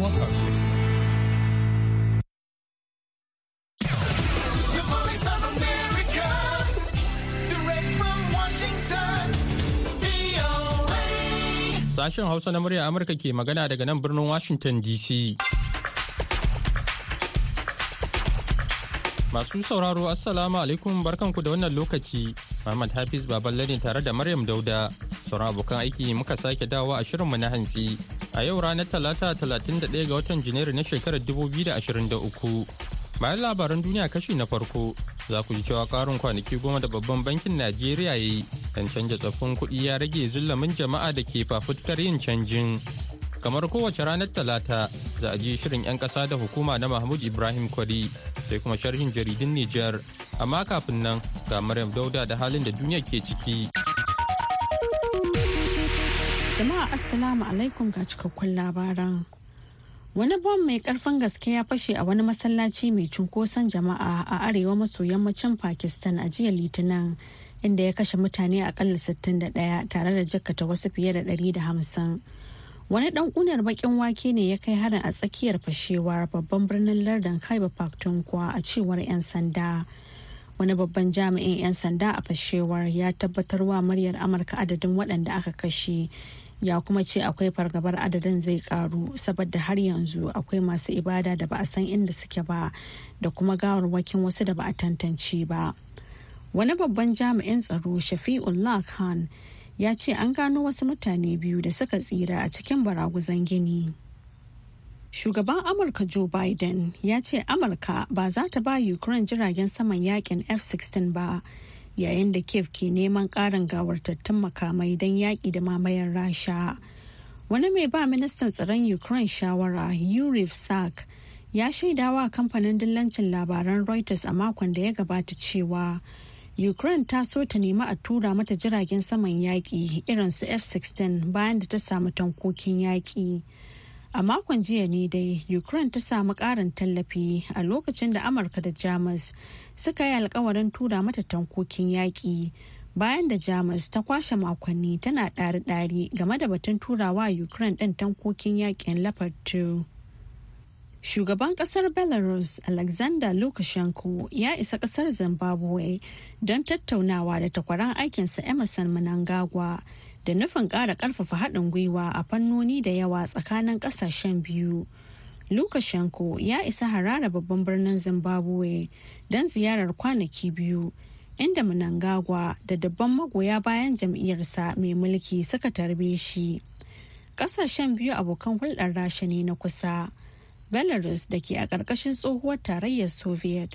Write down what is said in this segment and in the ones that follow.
kasuwan kasuwa. Sashen Hausa na murya Amurka ke magana daga nan birnin Washington DC. Masu sauraro Assalamu alaikum barkanku da wannan lokaci. Muhammad Hafiz Baballe ne tare da Maryam Dauda. Sauran abokan aiki muka sake dawo a shirinmu na hantsi. A yau ranar Talata 31 ga watan Janairu na shekarar 2023. Bayan labaran duniya kashi na farko, za ku ji cewa karin kwanaki goma da babban bankin Najeriya ya yi don canja tsaffin kuɗi ya rage zulamin jama'a da ke fafutukar yin canjin. Kamar kowace ranar Talata, za a ji shirin 'yan ƙasa da hukuma na Mahmud Ibrahim Kwari, sai kuma sharhin jaridun Nijar. Amma kafin nan, ga Maryam Dauda da halin da duniya ke ciki. Jama'a Assalamu alaikum ga cikakkun labaran. Wani bom mai ƙarfin gaske ya fashe a wani masallaci mai cunkoson jama'a a arewa maso yammacin Pakistan a jiya Litinin inda ya kashe mutane akalla 61 tare da jakkata wasu fiye da 150. Wani dan kunar bakin wake ne ya kai harin a tsakiyar fashewar babban birnin lardin Khyber Pakhtunkhwa a cewar 'yan sanda. Wani babban jami'in 'yan sanda a fashewar ya tabbatar wa muryar Amurka adadin waɗanda aka kashe ya kuma ce akwai fargabar adadin zai karu saboda har yanzu akwai masu ibada da ba a san inda suke ba da kuma gawarwakin wasu da ba a tantance ba wani babban jami'in tsaro shafi'ullah khan ya ce an gano wasu mutane biyu da suka tsira a cikin baraguzan gini. Shugaban amurka joe biden ya ce amurka ba za ta ba ukraine jiragen saman yaƙin f-16 ba yayin da kiev ke neman karin gawartattun makamai don yaƙi da mamayar rasha. Wani mai ba ministan tsaron ukraine shawara yuri sak ya shaidawa kamfanin dillancin labaran reuters a makon da ya gabata cewa ukraine ta so ta nemi a tura mata jiragen saman yaƙi irin su f-16 bayan da ta samu tankokin yaƙi. A makon jiya ne dai ukraine ta samu karin tallafi a lokacin da amurka da jamus suka yi alkawarin tura mata tankokin yaƙi bayan da jamus ta kwashe makonni tana ɗari-ɗari game da batun turawa ukraine ɗin tankokin yaƙin leopard 2 shugaban ƙasar belarus alexander lukashenko ya isa ƙasar zimbabwe don tattaunawa da takwaran aikinsa emerson mnangagwa da nufin ƙara ƙarfafa haɗin gwiwa a fannoni da yawa tsakanin ƙasashen biyu. Lukashenko ya isa harara babban birnin Zimbabwe don ziyarar kwanaki biyu, inda Mnangagwa da dabban magoya bayan jam'iyyarsa mai mulki suka tarbe shi. Ƙasashen biyu abokan hulɗar rasha ne na kusa. Belarus da ke a ƙarƙashin tsohuwar tarayyar Soviet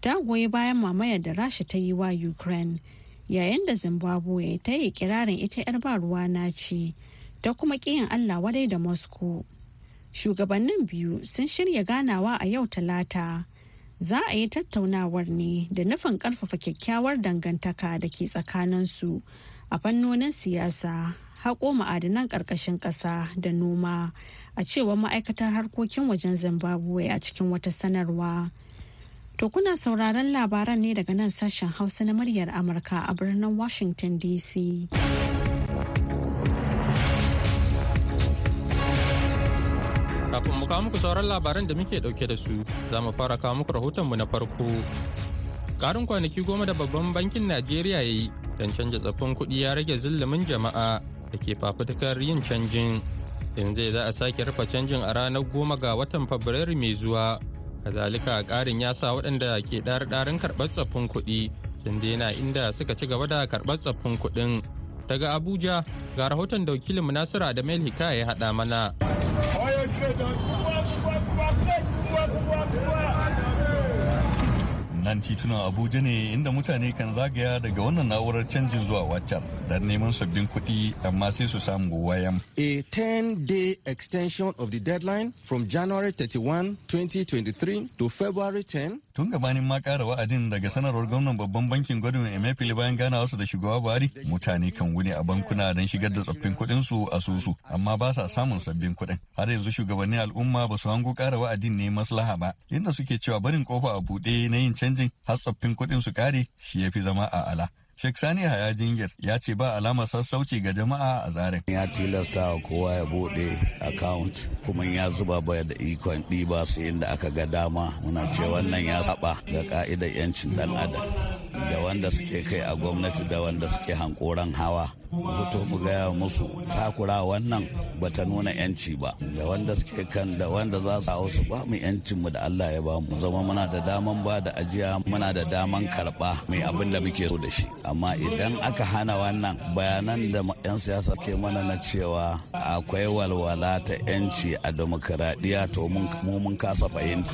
ta goyi bayan mamayar da rasha ta yi wa Ukraine. yayin da zimbabwe ta yi kirarin ita 'yar ba ruwa na ce ta kuma ƙiyin allah wadai da moscow shugabannin biyu sun shirya ganawa a yau talata za a yi tattaunawar ne da nufin ƙarfafa kyakkyawar dangantaka da ke tsakaninsu a fannonin siyasa haƙo ma'adanan ƙarƙashin ƙasa da noma a cewar ma'aikatar harkokin wajen zimbabwe a cikin wata sanarwa. To kuna sauraron labaran ne daga nan sashen Hausa na muryar Amurka a birnin Washington DC. Kafin mu kawo muku sauran labaran da muke ɗauke da su, za mu fara kawo muku rahotonmu na farko. Karin kwanaki goma da babban bankin Najeriya ya yi don canja tsaffin kuɗi ya rage zillumin jama'a da ke fafutukar yin canjin. Yanzu za a sake rufe canjin a ranar goma ga watan Fabrairu mai zuwa. kazalika karin ya sa waɗanda ke ɗarin karɓar tsaffin kuɗi sun daina inda suka ci gaba da karɓar tsaffin kuɗin. Daga abuja ga rahoton da wakilin nasiru adamu hikaya ya haɗa mana. Nan titunan abuja ne inda mutane kan zagaya daga wannan na'urar canjin zuwa waccan don neman sabbin kuɗi amma sai su samu wayan. a 10-day extension of the deadline from january 31 2023 to february 10 tun gabanin ma kara wa'adin daga sanarwar gwamnan babban bankin gwadon emefiele bayan gana wasu da shugaba buhari mutane kan wuni a bankuna don shigar da tsoffin kuɗin su a susu amma ba sa samun sabbin kuɗin har yanzu shugabannin al'umma ba su hango kara wa'adin ne maslaha ba inda suke cewa barin ƙofa a buɗe na yin canjin har tsoffin kuɗin su kare shi ya fi zama a ala Sheikh Sani Haya Jingir ya ce ba alamar sassauci ga jama'a a tsarin. Ya tilasta wa kowa ya buɗe account kuma ya zuba baya da ikon ɗiba su inda aka ga dama muna ce wannan ya saba ga ka'idar 'yancin ɗan adam da wanda suke kai a gwamnati da wanda suke hankoran hawa. Mutu mu gaya musu takura wannan bata nuna yanci ba. Da wanda suke kan da wanda za su hau su ba mu yancin mu da Allah ya ba mu. Zama muna da daman ba da ajiya muna da daman karɓa mai abin da muke so da shi. Amma idan aka hana wannan bayanan da yan siyasa ke mana na cewa akwai walwala ta yanci a demokaradiyya to mu mun kasa fahimta.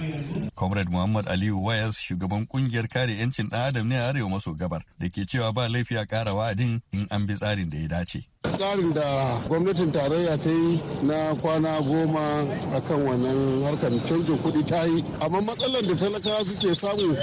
Comrade Muhammad Aliyu Wayas shugaban ƙungiyar kare yancin ɗan adam ne a arewa maso gabar da ke cewa ba laifi a ƙara wa'adin in an bi tsarin da ya dace. Tsarin da gwamnatin tarayya ta yi na kwana goma a kan wannan harkar canjin kuɗi ta yi. Amma matsalar da talakawa suke samu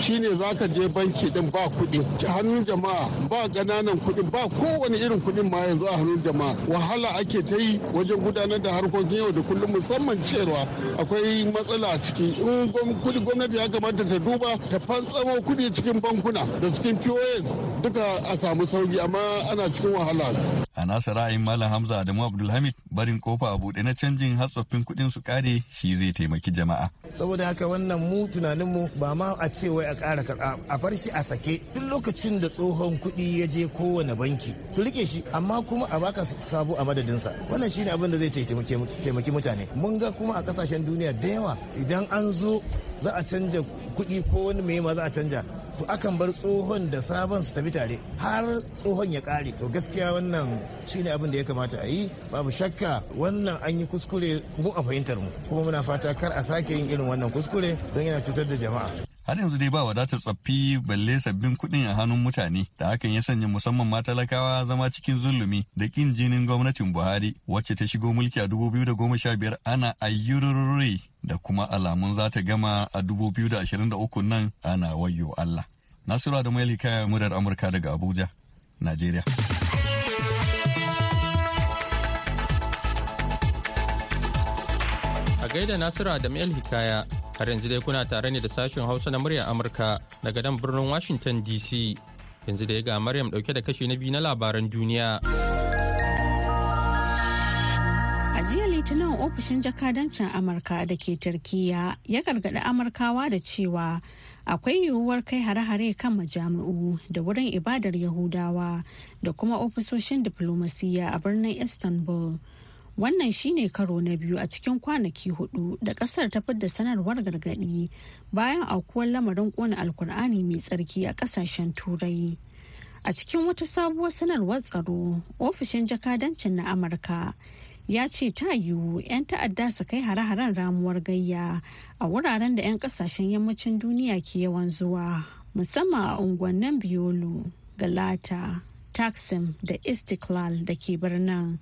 shine za ka je banki din ba kuɗi. Hannun jama'a ba ƙananan kuɗin ba kowane irin kuɗin ma yanzu a hannun jama'a. Wahala ake ta yi wajen gudanar da harkokin yau da kullum musamman cewa akwai matsala a ciki. In gwamnati ya kamata ta duba ta fantsamo kuɗi cikin bankuna da cikin pos duka a samu sauƙi amma ana cikin wahala. A nasa ra'ayin Malam Hamza Adamu Abdulhamid barin ƙofa a buɗe na canjin hatsoffin kuɗin su kare shi zai taimaki jama'a. Saboda haka wannan mu tunaninmu ba ma a ce wai a ƙara a bar shi a sake. Duk lokacin da tsohon kuɗi ya je kowane banki su riƙe shi amma kuma a baka sabo a madadinsa. Wannan shine abin da zai taimaki mutane. Mun ga kuma a ƙasashen duniya da yawa idan an zo za a canja kuɗi ko wani mai ma za a canja to akan bar tsohon da sabon su tafi tare har tsohon ya kare to gaskiya wannan shine abin da ya kamata a yi. Babu shakka wannan an yi kuskure mu a fahimtar mu. Kuma muna fata kar a sake yin irin wannan kuskure don yana cutar da jama'a. Har yanzu dai ba wadatar tsaffi balle sabbin kuɗin a hannun mutane. Da hakan ya sanya musamman ma talakawa zama cikin zulumi da kin jinin gwamnatin buhari wacce ta shigo mulki a biyar ana ayyururure da kuma alamun za ta gama a 2023 nan ana wayo Allah. Nasiru da Maili kaya murar Amurka daga Abuja, Najeriya. A gaida Nasiru El Hikaya, har yanzu dai kuna tare ne da sashen Hausa na muryar Amurka daga nan birnin Washington DC. Yanzu da ya ga Maryam ɗauke da kashi na biyu na labaran duniya. Litinin ofishin jakadancin Amurka da ke Turkiyya ya gargaɗi Amurkawa da cewa akwai yiwuwar kai hare-hare kan majami'u da wurin ibadar Yahudawa da kuma ofisoshin diflomasiyya a birnin Istanbul. Wannan shine karo na biyu a cikin kwanaki huɗu da ƙasar ta fidda sanarwar gargaɗi bayan aukuwar lamarin kona alkur'ani mai tsarki a ƙasashen turai. A cikin wata sabuwar sanarwar tsaro, ofishin jakadancin na Amurka ya ce ta yiwu 'yan ta'adda su kai hare-haren ramuwar gayya a wuraren da 'yan ƙasashen yammacin duniya ke yawan zuwa musamman a unguwannin biyolo galata taksim da istiklal da ke birnin.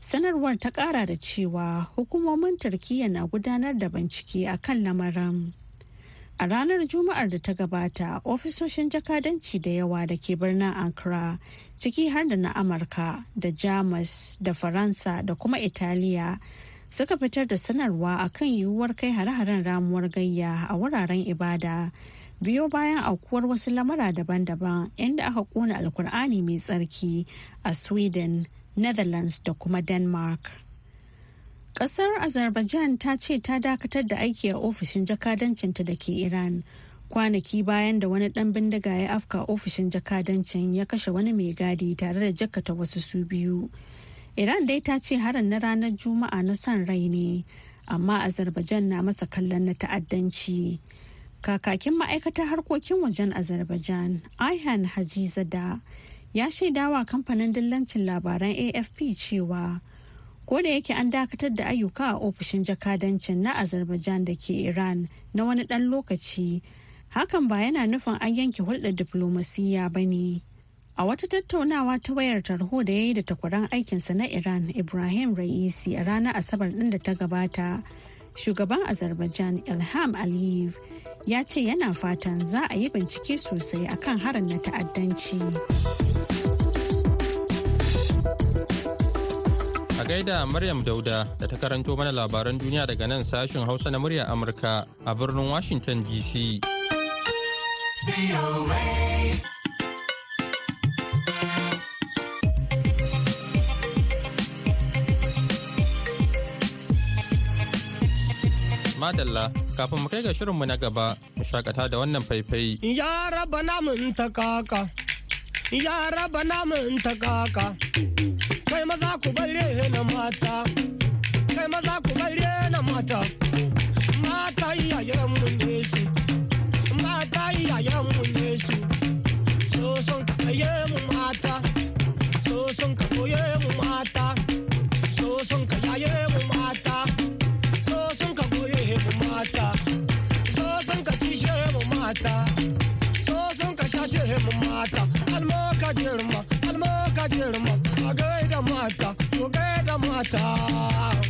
Sanarwar ta kara da cewa hukumomin turkiyya na gudanar da bincike a kan lamarin. A ranar juma'ar da ta gabata ofisoshin jakadanci da yawa da ke birnin ankara ciki har da na amurka da jamus da faransa da kuma italiya suka fitar da sanarwa akan yiwuwar kai hare-haren ramuwar gayya a wuraren ibada biyo bayan aukuwar wasu lamura daban-daban inda aka kona alkur'ani mai tsarki a sweden netherlands da kuma denmark. Ƙasar azerbaijan ta ce ta dakatar da aiki a ofishin jakadancinta da ke iran. Kwanaki bayan da wani dan bindiga ya afka ofishin jakadancin ya kashe wani mai gadi tare da jakata wasu su biyu. Iran dai ta ce harin na ranar juma'a na son rai ne amma azerbaijan na masa kallon na ta'addanci. Kakakin ma'aikatar harkokin wajen azerbaijan ayhan hajizada ya shaidawa kamfanin dillancin labaran afp cewa ko da yake an dakatar da ayyuka a ofishin jakadancin na azerbaijan da ke iran na wani ɗan lokaci hakan ba yana nufin an yanke hulɗar diflomasiyya ba ne a wata tattaunawa ta wayar tarho da ya yi da takwaran aikinsa na iran ibrahim ra'isi a ranar asabar ɗin da ta gabata shugaban azerbaijan ilham aliyev ya ce yana fatan za a yi bincike sosai akan harin na ta'addanci. A gaida Maryam Dauda da ta karanto mana labaran duniya daga nan sashen Hausa na murya Amurka a birnin Washington DC. Madalla kafin mu kai ga shirinmu na gaba mu shakata da wannan faifai. Ya raba namun ta kaka, ya raba namun ta kaka. Kai maza ku bare na mata, kai maza ku bare na mata, mata iyayen mun ne su, mata iyayen mun ne mata.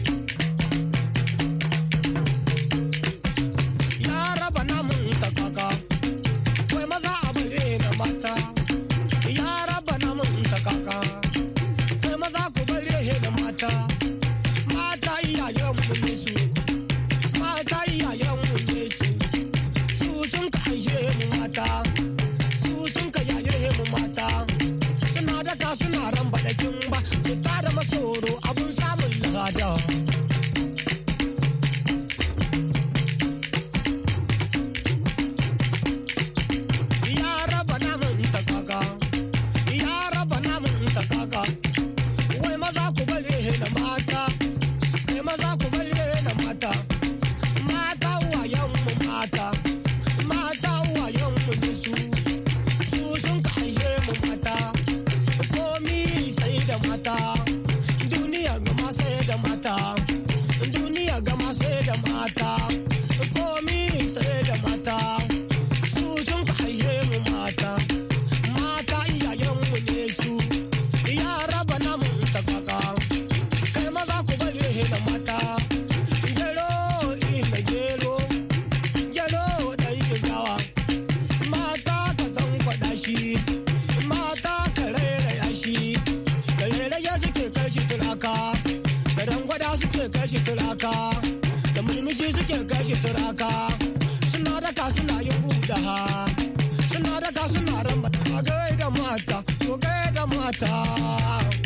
Suke kai shi turaka da mulmushi suke kai shi turaka. Suna daka suna yin buɗa ha suna daka suna ramba. A gaida mata ko gaida mata.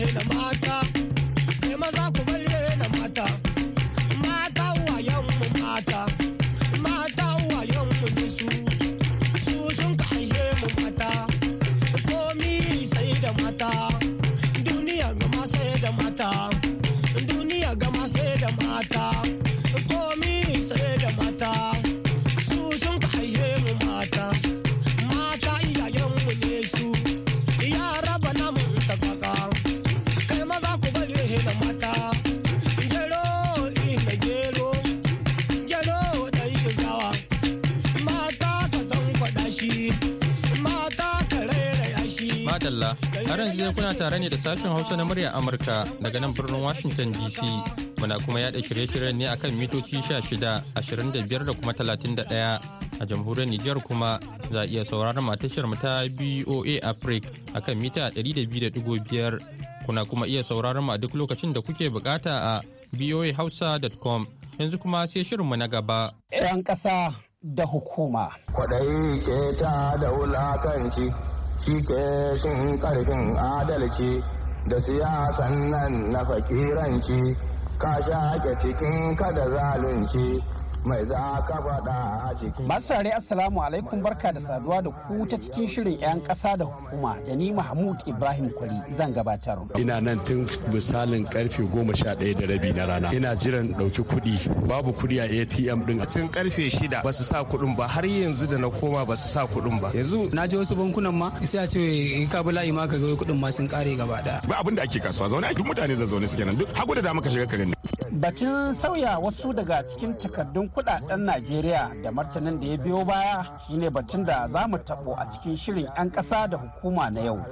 Ku bare da har yanzu kuna tare ne da sashen Hausa na murya Amurka daga nan birnin Washington DC. Muna kuma yada shirye-shiryen ne akan mitoci 16, 25 da kuma 31 a jamhuriyar Nijar kuma za a iya sauraron matashar mu ta BOA Africa akan mita 200.5 kuna kuma iya sauraron mu a duk lokacin da kuke buƙata a boahausa.com yanzu kuma sai shirinmu na gaba. 'yan ƙasa da hukuma. kwaɗayi ke ta da wulakanci shi ke ƙarfin adalci da siyasan nan na fakiranci ka shaƙe cikin kada zalunci. Mai za ka faɗa a cikin Masu tare Assalamu alaikum. Barka da saduwa da ku ta cikin shirin 'yan ƙasa da hukuma da ni Mahmud Ibrahim Kwari zan gabatar. ina nan tun misalin ƙarfe goma sha ɗaya da rabi na rana. Ina jiran ɗauki kuɗi. Babu kuɗi a atm ɗin. Tun ƙarfe shida ba su sa kuɗin ba. Har yanzu da na koma ba su sa kuɗin ba. Yanzu na je wasu bankunan ma sai a ce in ka bi layi ma ka ga kuɗin ma sun kare gaba ɗaya. Ba abin da ake kasuwa. Zaune ake mutane da zaune suke nan. Duk hagu da dama ka shiga ka gani. Batun sauya wasu daga cikin takardun kuɗaɗen najeriya da martanin da ya biyo baya shine batun da za mu tabo a cikin shirin 'yan ƙasa da hukuma na yau.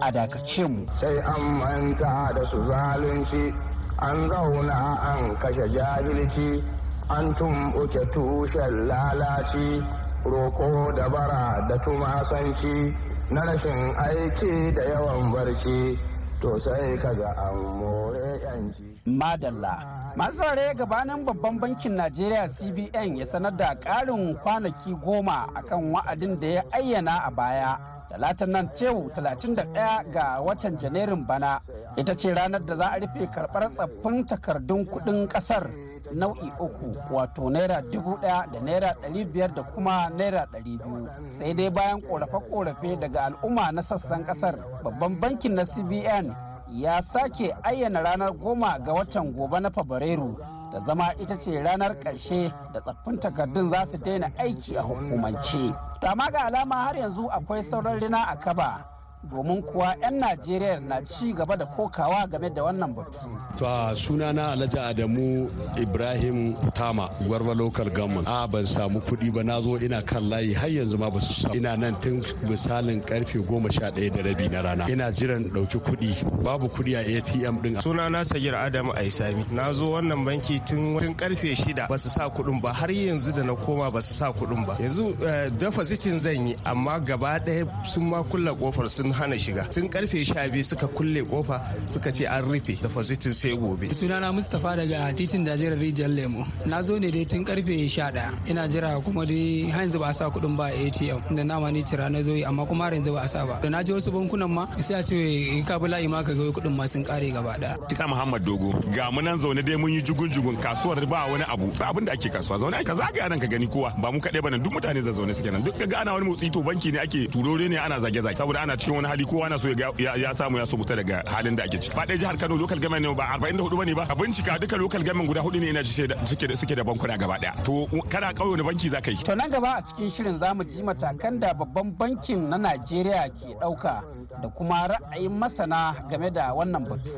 A dakace mu. Sai an manta da su zalunci an zauna an kashe jahilci an tumɓuke tushen lalaci roko da bara da tumasanci na rashin aiki da yawan barci. To sai kaga an more yanci. madalla. Masu saurare gabanin babban bankin najeriya cbn ya sanar da ƙarin kwanaki goma akan wa'adin da ya ayyana a baya. Talatin nan cewu 31 ga watan janairun bana. Ita ce ranar da za a rufe karɓar tsaffin takardun kuɗin ƙasar nau'i uku wato naira dubu ɗaya da naira ɗari biyar da kuma naira ɗari biyu. Sai dai bayan ƙorafe-ƙorafe daga al'umma na sassan ƙasar babban bankin na cbn ya sake ayyana ranar goma ga watan gobe na fabrairu da zama ita ce ranar ƙarshe da tsaffin takardun za su daina aiki a hukumance. To ga alama har yanzu akwai sauran rina a kaba domin kuwa 'yan najeriya na ci gaba da kokawa game da wannan batu To a sunana Alhaji Adamu Ibrahim Tama Gwarba Local Government. A ban samu kuɗi ba na zo ina kan layi har yanzu ma ba su samu. Ina nan tun misalin ƙarfe goma sha ɗaya da rabi na rana. Ina jiran ɗauki kuɗi. Babu kuɗi a ATM ɗin. sunana sagir adamu aisami na zo wannan banki tun tun ƙarfe shida ba su sa kuɗin ba har yanzu da na koma ba su sa kuɗin ba yanzu eh, depositin zan yi amma gaba ɗaya sun ma kulle ƙofar sun hana shiga. Tun ƙarfe sha biyu suka kulle ƙofa suka ce an rufe. Depositin sai gobe. Sunana mustapha daga titin dajiyar rijiyar lemo. Na zo ne dai tun ƙarfe 11 ina jira kuma dai har yanzu ba a sa kuɗin ba a atm da nama ni cira na zo yi amma kuma har yanzu ba a sa ba. Da na je wasu bankunan ma sai a ce ka bi layi ma ka ga kuɗin ma sun kare gaba ɗaya Tika Muhammad Dogo ga mu nan zaune dai mun yi jugun jugun kasuwar ba wani abu. Ba abin da ake kasuwa. Zaune ka zagaya nan ka gani kowa. Ba mu kaɗai ba ne duk mutane za zaune suke nan. Duk ga ana wani motsi to banki ne ake turore ne ana zage zage saboda ana cikin wani hali kowa na so ya samu ya so fita daga halin da ake ciki. Ba ɗaya jihar Kano local government ne ba 44 ba ne ba a bincika duka local government guda huɗu ne ina ji suke da suke da bankuna gaba ɗaya to kana kauye wani banki za ka yi? To nan gaba a cikin shirin za mu ji matakan da babban bankin na najeriya ke ɗauka da kuma ra'ayin masana game da wannan batu.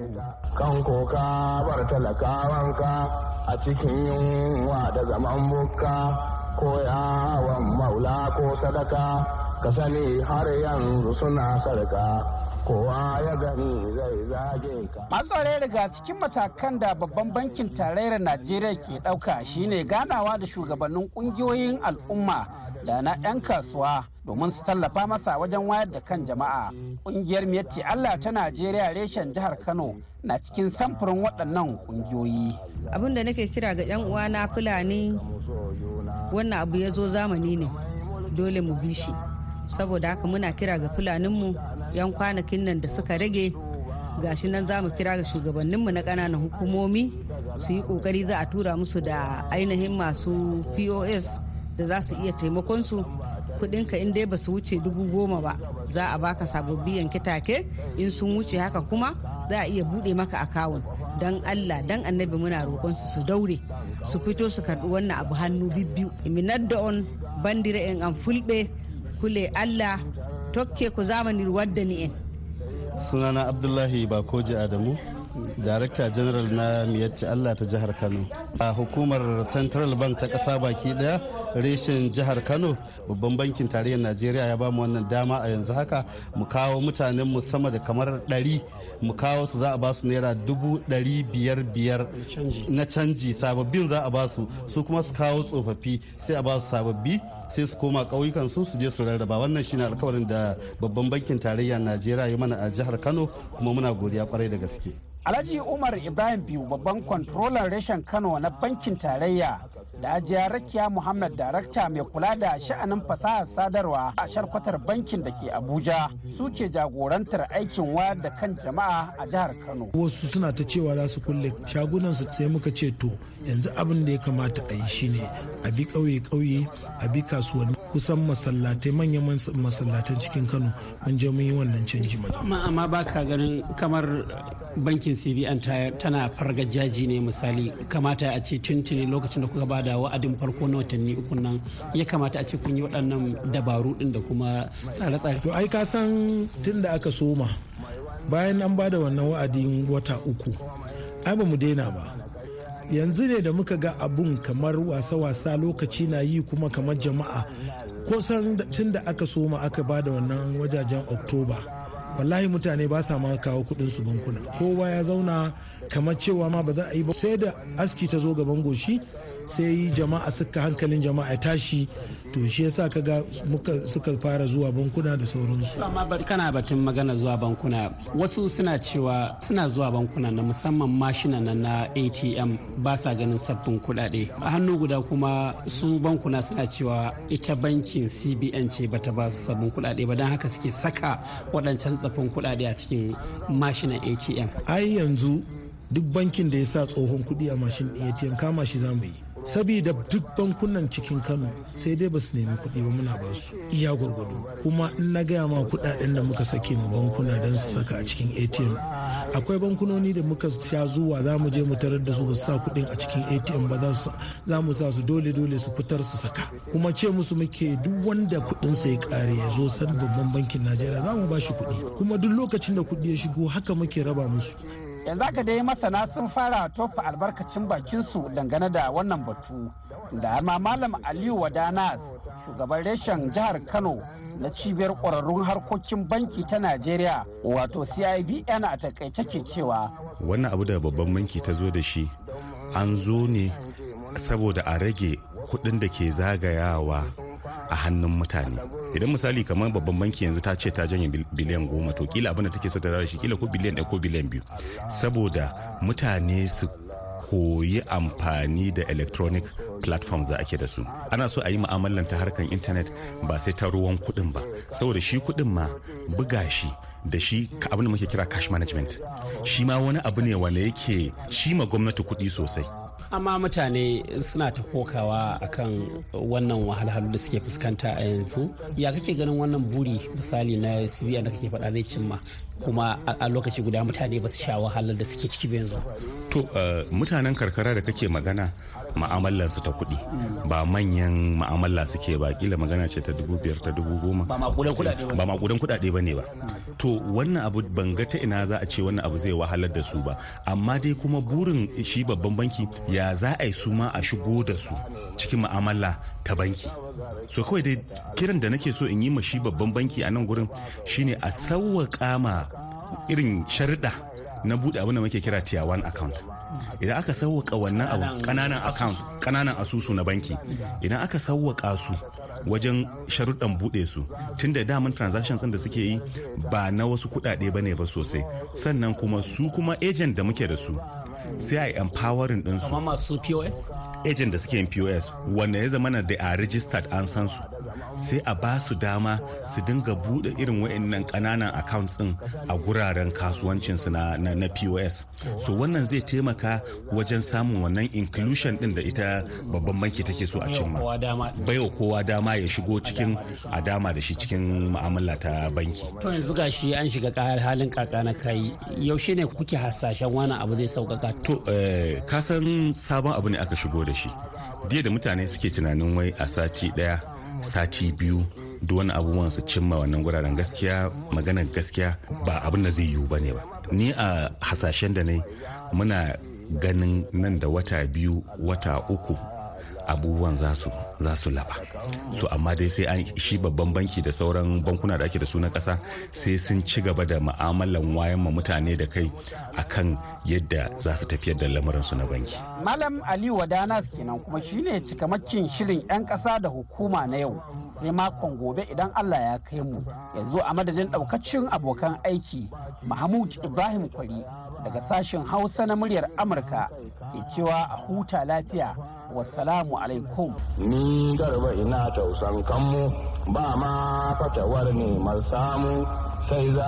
Kan koka bar talakawanka a cikin yunwa da zaman bukka ko yawon maula ko sadaka. Ka sani har yanzu suna sarka kowa ya gani zai zage ka. Masu tsare daga cikin matakan da babban bankin tarayyar najeriya ke ɗauka shine ganawa da shugabannin ƙungiyoyin al'umma da na 'yan kasuwa domin su tallafa masa wajen wayar da kan jama'a. Ƙungiyar miyatti allah ta najeriya reshen jihar kano na cikin samfurin waɗannan ƙungiyoyi. Abin da nake kira ga 'yan uwana fulani wannan abu ya zo zamani ne dole mu bi shi. Saboda haka muna kira ga fulaninmu 'yan kwanakin nan da suka rage gashi nan za mu kira ga shugabanninmu na ƙananan hukumomi su yi ƙoƙari za a tura musu da ainihin masu pos da za su iya taimakon su kudinka in dai ba su wuce dubu goma ba za a baka sababbi yanke take in sun wuce haka kuma za a iya buɗe maka akawun. Don allah don annabi muna roƙon su daure su fito su karɓi wannan abu hannu bibbiyu. Iminar da on bandira en an fulɓe kule allah tokke ko zamani wadda ni en sunana abdullahi bakoji adamu. Darakta general na miyatti allah ta jihar kano. A hukumar central bank ta kasa baki ɗaya reshen jihar kano babban bankin tarayyar najeriya ya ba mu wannan dama a yanzu haka mu kawo mutanen mu sama da kamar 100 mu kawo su za a ba su naira dubu ɗari biyar biyar na canji. Sababbin za a ba su su kuma su kawo tsofaffi sai a ba su sababbi sai su koma ƙauyukan su su je su rarraba. Wannan shine alkawarin da babban bankin tarayyar najeriya ya mana a jihar kano kuma muna godiya ƙwarai da gaske. Alhaji umar ibrahim biyu babban kwantrolan reshen kano na bankin tarayya da ajiya rakiya muhammad darakta mai kula da sha'anin fasahar sadarwa a sharkwatar bankin da ke abuja suke jagorantar aikin wayar da kan jama'a a jihar kano. Wasu suna ta cewa za su kulle shagunan su sai muka ce to yanzu abin da ya kamata a yi shine a bi ƙauye-ƙauye a bi kasuwanni kusan masallatai manyan mas- masallatan cikin kano mun je mun yi wannan canji amma ba ka ganin kamar bankin cbn ta- tana fargajaji ne misali. Kamata a ce tuntuni lokacin da kuka ba da wa'adin farko na watanni uku nan ya kamata a ce kun yi waɗannan dabaru ɗin da kuma tsare-tsare. To ai ka san tun da aka soma bayan an ba da wannan wa'adin wata uku ai ba mu daina ba. Yanzu ne da muka ga abun kamar wasa-wasa lokaci na yi kuma kamar jama'a. Kusan tun da aka soma aka ba da wannan wajajen oktoba wallahi mutane ba sa ma kawo kuɗin su bankuna. Kowa ya zauna kamar cewa ma ba za a yi ba. Sai da aski ta zo gaban goshi sai jama'a suka hankalin jama'a ya tashi to shi yasa kaga muka suka fara zuwa bankuna da sauransu. Amma kana batun magana zuwa bankuna. Wasu suna cewa suna zuwa bankuna na musamman mashina na na atm ba sa ganin sabbin kuɗaɗe. A hannu guda kuma su bankuna suna cewa ita bankin cbn ce bata ba su sabbin kuɗaɗe ba don haka suke saka waɗancan tsaffin kuɗaɗe a cikin mashinan atm ai yanzu duk bankin da ya sa tsohon kuɗi a mashin atm kama shi za mu yi. Sabida duk bankunan cikin kano sai dai ba su nemi kuɗi ba muna ba su. Iya gwargwado. Kuma in na gaya ma kuɗaɗen da muka sake ma bankuna don su saka a cikin atm akwai bankunoni da muka sha zuwa za mu je mu tarar da su ba sa kuɗin a cikin atm ba za mu sa su dole dole su fitar su saka. Kuma ce musu muke duk wanda kuɗin sa ya kare ya zo san babban bankin najeriya za mu ba shi kuɗi. Kuma duk lokacin da kuɗi ya shigo haka muke raba musu. Yanzu haka dai masana sun fara tofa albarkacin bakinsu dangane da wannan batu da har ma malam aliyu wadanas shugaban reshen jihar kano na cibiyar ƙwararrun harkokin banki ta najeriya wato cibn a taƙaice ke cewa wannan abu da babban banki ta zo da shi an zo ne saboda a rage kuɗin da ke zagayawa a hannun mutane. Idan misali kamar babban banki yanzu ta ce ta janye biliyan goma to kila abin da take so ta shi kila ko biliyan ɗaya ko biliyan biyu. Saboda mutane su koyi amfani da electronic platforms da ake da su. Ana so a yi mu'amalan ta harkar intanet ba sai ta ruwan kuɗin ba. Saboda shi kuɗin ma buga shi da shi abin da muke kira cash management. Shi ma wani abu ne wanda yake shi ma gwamnati kuɗi sosai. Amma mutane suna ta kokawa akan wannan wahalhalu da suke fuskanta a yanzu. Ya kake ganin wannan buri misali na cbn da kake faɗa zai cimma? Kuma a lokaci guda mutane ba su sha wahalar da suke ciki yanzu. To mutanen karkara da kake magana ma'amalar su ta kuɗi. Ba manyan ma'amala suke ba. Kila magana ce ta dubu biyar ta dubu goma. Ba makudan kuɗaɗe ba ne ba. To wannan abu ban ga ta ina za a ce wannan abu zai wahalar da su ba. Amma dai kuma burin shi babban banki ya za a yi su ma a shigo da su cikin ma'amala ta banki? So kawai dai kiran da nake so in yi ma shi babban banki a nan gurin shine a sauwaƙa ma irin sharuɗa na buɗe abin da muke kira tier 1 account. Idan aka sauwaka wannan abu ƙananan account ƙananan asusu na banki idan aka sauwaka su wajen sharuɗan buɗe su tun da daman transactions da suke yi ba na wasu kuɗaɗe ba ne ba sosai. Sannan kuma su kuma agent da muke da su sai a yi empowering ɗinsu amma masu pos agent da suke yin pos wanda ya zama na da a registered an san su. Sai a ba su dama su dinga buɗe irin wa'annan ƙananan accounts din a guraren kasuwancinsu na, na, na pos so wannan zai taimaka wajen samun wannan inclusion din da ita babban banki take so a cimma. baiwa kowa dama ya shigo cikin a dama da shi cikin mu'amala ta banki. To yanzu gashi an shiga halin kaka na kai yaushe ne kuke hasashen wani abu zai sauƙaƙa? To eh, kasan sabon abu ne aka shigo da shi. Jiya da mutane suke tunanin wai a sati ɗaya sati biyu duk wani abubuwan su cimma wannan guraren gaskiya maganar gaskiya ba abin da zai yiwu ba ne ba. Ni a hasashen da ne muna ganin nan da wata biyu wata uku abubuwan za su su laba. So amma dai sai an shi babban banki da sauran bankuna da ake da su na kasa sai sun ci gaba da ma'amalan wayan ma mutane da kai akan yadda za su tafiyar da lamuransu na banki. Malam ali wadanas kenan kuma shine cikamakin shirin 'yan kasa da hukuma na yau. Sai makon gobe idan allah ya kai mu. Yanzu a madadin daukacin abokan aiki mahmud ibrahim kwari daga sashen hausa na muryar amurka ke cewa a huta lafiya. Wassalamu alaikum. Ni garba ina tausan kanmu ba ma fatawar neman samu sai za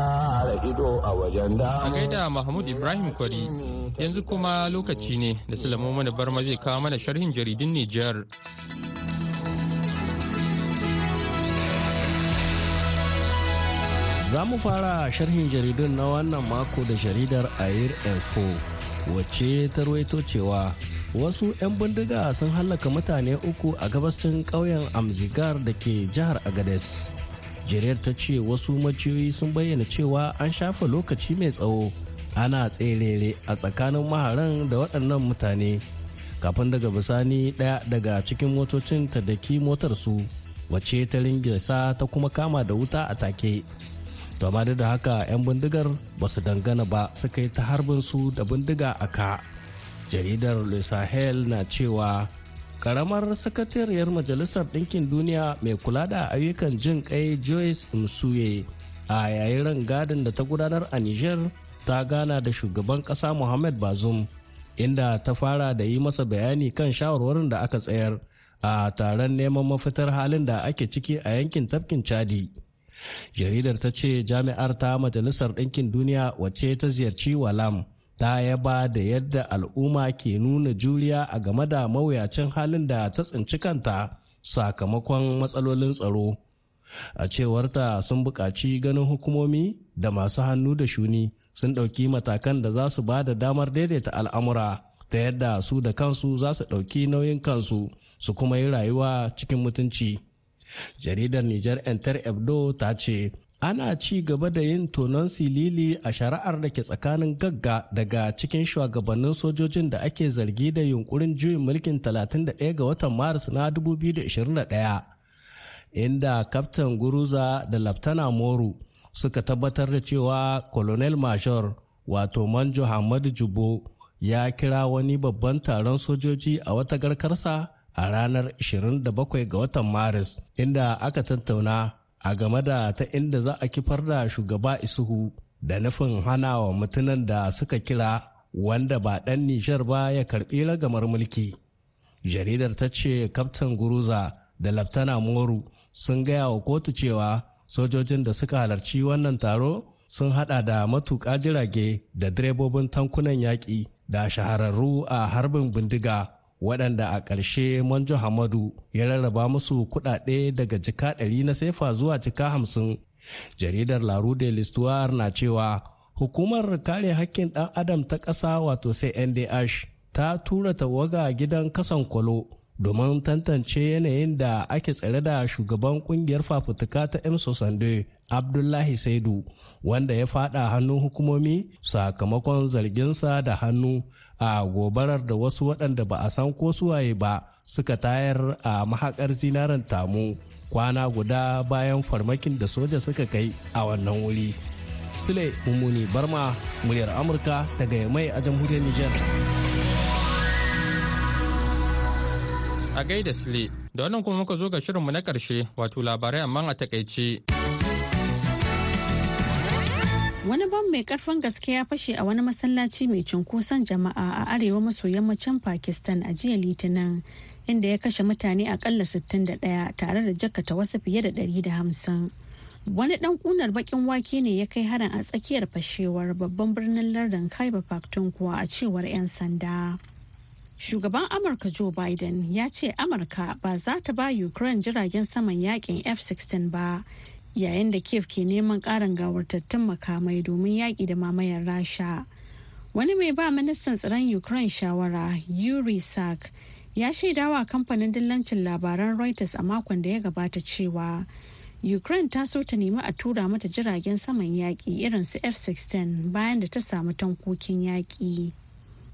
a ido a wajen damu. A gaida mahmud ibrahim kwari yanzu kuma lokaci ne da sulaiman mana barma zai kawo mana sharhin jaridun nijar. Za mu fara sharhin jaridun na wannan mako da jaridar Air Info wacce ta ruwaito cewa wasu 'yan bindiga sun hallaka mutane uku a gabashin ƙauyen Amzigar da ke jihar Agades. Jaridar ta ce wasu maciyoyi sun bayyana cewa an shafa lokaci mai tsawo ana tserere a tsakanin maharan da waɗannan mutane. Kafin daga bisani ɗaya daga cikin motocin ta daki motar su wacce ta ringesa ta kuma kama da wuta a take. To amma da haka 'yan bindigar ba su dangana ba suka yi ta harbin su da bindiga a ka. Jaridar le sahel na cewa karamar sakatariyar majalisar ɗinkin duniya mai kula da ayyukan jin kai joyce msuye a yayin rangadin da ta gudanar a niger ta gana da shugaban ƙasa muhammad bazoum inda ta fara da yi masa bayani kan shawarwarin da aka tsayar a taron neman mafitar halin da ake ciki a yankin tafkin chadi. Jaridar ta ce jami'ar ta majalisar ɗinkin duniya wacce ta ziyarci walam ta yaba da yadda al'umma ke nuna juriya a game da mawuyacin halin da ta tsinci kanta sakamakon matsalolin tsaro. A cewarta sun buƙaci ganin hukumomi da masu hannu da shuni sun ɗauki matakan da za su ba da damar daidaita al'amura ta yadda su da kansu za su ɗauki nauyin kansu su kuma yi rayuwa cikin mutunci. Jaridar niger enter ebdo ta ce ana ci gaba da yin tonon silili a shari'ar da ke tsakanin gagga daga cikin shugabannin sojojin da ake zargi da yunkurin juyin mulkin 31 ga watan maris na 2021 inda kaftan guruza da laftana moru suka tabbatar da cewa colonel major wato manjo hamadu jubo ya kira wani babban taron sojoji a wata garkarsa a ranar 27 ga watan maris inda aka tattauna a game da ta inda za a kifar da shugaba isuhu da nufin hana wa mutunan da suka kira wanda ba ɗan nijar ba ya karɓi ragamar mulki. Jaridar ta ce kaftan guruza da laftana moru sun gaya wa kotu cewa sojojin da suka halarci wannan taro sun hada da matuƙa jirage da direbobin tankunan yaƙi da shahararru a harbin bindiga. Waɗanda a ƙarshe manjo hamadu ya rarraba musu kuɗaɗe daga jika ɗari na sefa zuwa jika hamsin. Jaridar laru de listuwar na cewa hukumar kare hakkin ɗan adam ta ƙasa wato sai ndh ta tura tawaga gidan kasan kwalo domin tantance yanayin da ake tsare da shugaban ƙungiyar fafutuka ta emso sande abdullahi saidu wanda ya fada hannun hukumomi sakamakon zarginsa da hannu a gobarar da wasu waɗanda ba a san ko suwaye ba suka tayar a mahakar zinaren tamu kwana guda bayan farmakin da soja suka kai a wannan wuri sule mummuni barma muryar amurka daga mai a jamhuriyar niger a gaida sile da wannan kuma muka zo ga shirinmu na ƙarshe wato labarai amma a taƙaice. Wani bam mai ƙarfin gaske ya fashe a wani masallaci mai cunkoson jama'a a arewa maso yammacin Pakistan a jiya Litinin inda ya kashe mutane akalla 61 tare da jakata wasu fiye da 150. Wani dan kunar bakin wake ne ya kai harin a tsakiyar fashewar babban birnin lardin Khyber Pakhtunkhwa a cewar 'yan sanda. Shugaban Amurka Joe Biden ya ce Amurka ba za ta ba Ukraine jiragen saman yaƙin F-16 ba yayin da Kiev ke neman ƙarin gawartattun makamai domin yaƙi da mamayar Rasha. Wani mai ba ministan tsaron Ukraine shawara Yuri Sak ya shaidawa kamfanin dillancin labaran Reuters a makon da ya gabata cewa Ukraine ta so ta nemi a tura mata jiragen saman yaƙi irin su F-16 bayan da ta samu tankokin yaƙi.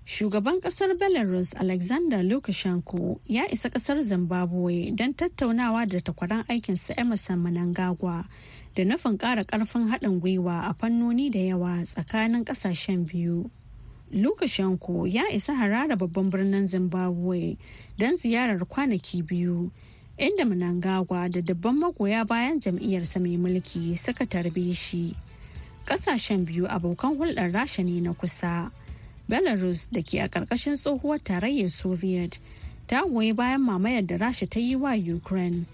Shugaban ƙasar Belarus Alexander Lukashenko ya isa ƙasar Zimbabwe don tattaunawa da takwaran aikinsa Emerson Mnangagwa da nufin ƙara ƙarfin haɗin gwiwa a fannoni da yawa tsakanin ƙasashen biyu. Lukashenko ya isa harara babban birnin Zimbabwe don ziyarar kwanaki biyu, inda Mnangagwa da dabban magoya bayan jam'iyyarsa mai mulki suka tarbe shi. Ƙasashen biyu abokan hulɗar rasha ne na kusa. Belarus da ke a ƙarƙashin tsohuwar tarayyar soviet ta goyi bayan mamayar da rasha ta yi wa ukraine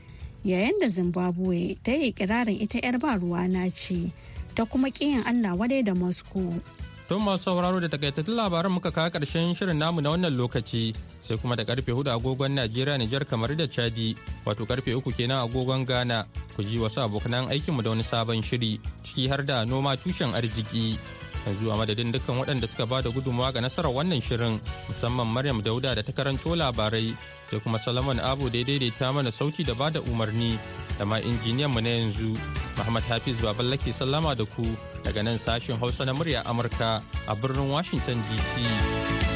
yayin da zimbabwe ta yi kirarin ita 'yar ba ruwa na ce ta kuma ƙiyin allah wadai da moscow. Don masu sauraro da takaitattun labaran muka kawo ƙarshen shirin namu na wannan lokaci sai kuma da ƙarfe huɗu agogon najeriya nijar kamar da chadi wato ƙarfe uku kenan agogon ghana. Ku ji wasu abokanan aikinmu da wani sabon shiri ciki har da noma tushen arziki. Yanzu a madadin dukkan waɗanda suka ba da gudunmawa ga nasarar wannan shirin musamman maryam dauda da ta karanto labarai sai kuma salaman abu da ya daidaita mana sauti da ba da umarni da ma injiniyan mu na yanzu muhammad hafiz baballake sallama da ku daga nan sashen hausa na murya amurka a birnin washington dc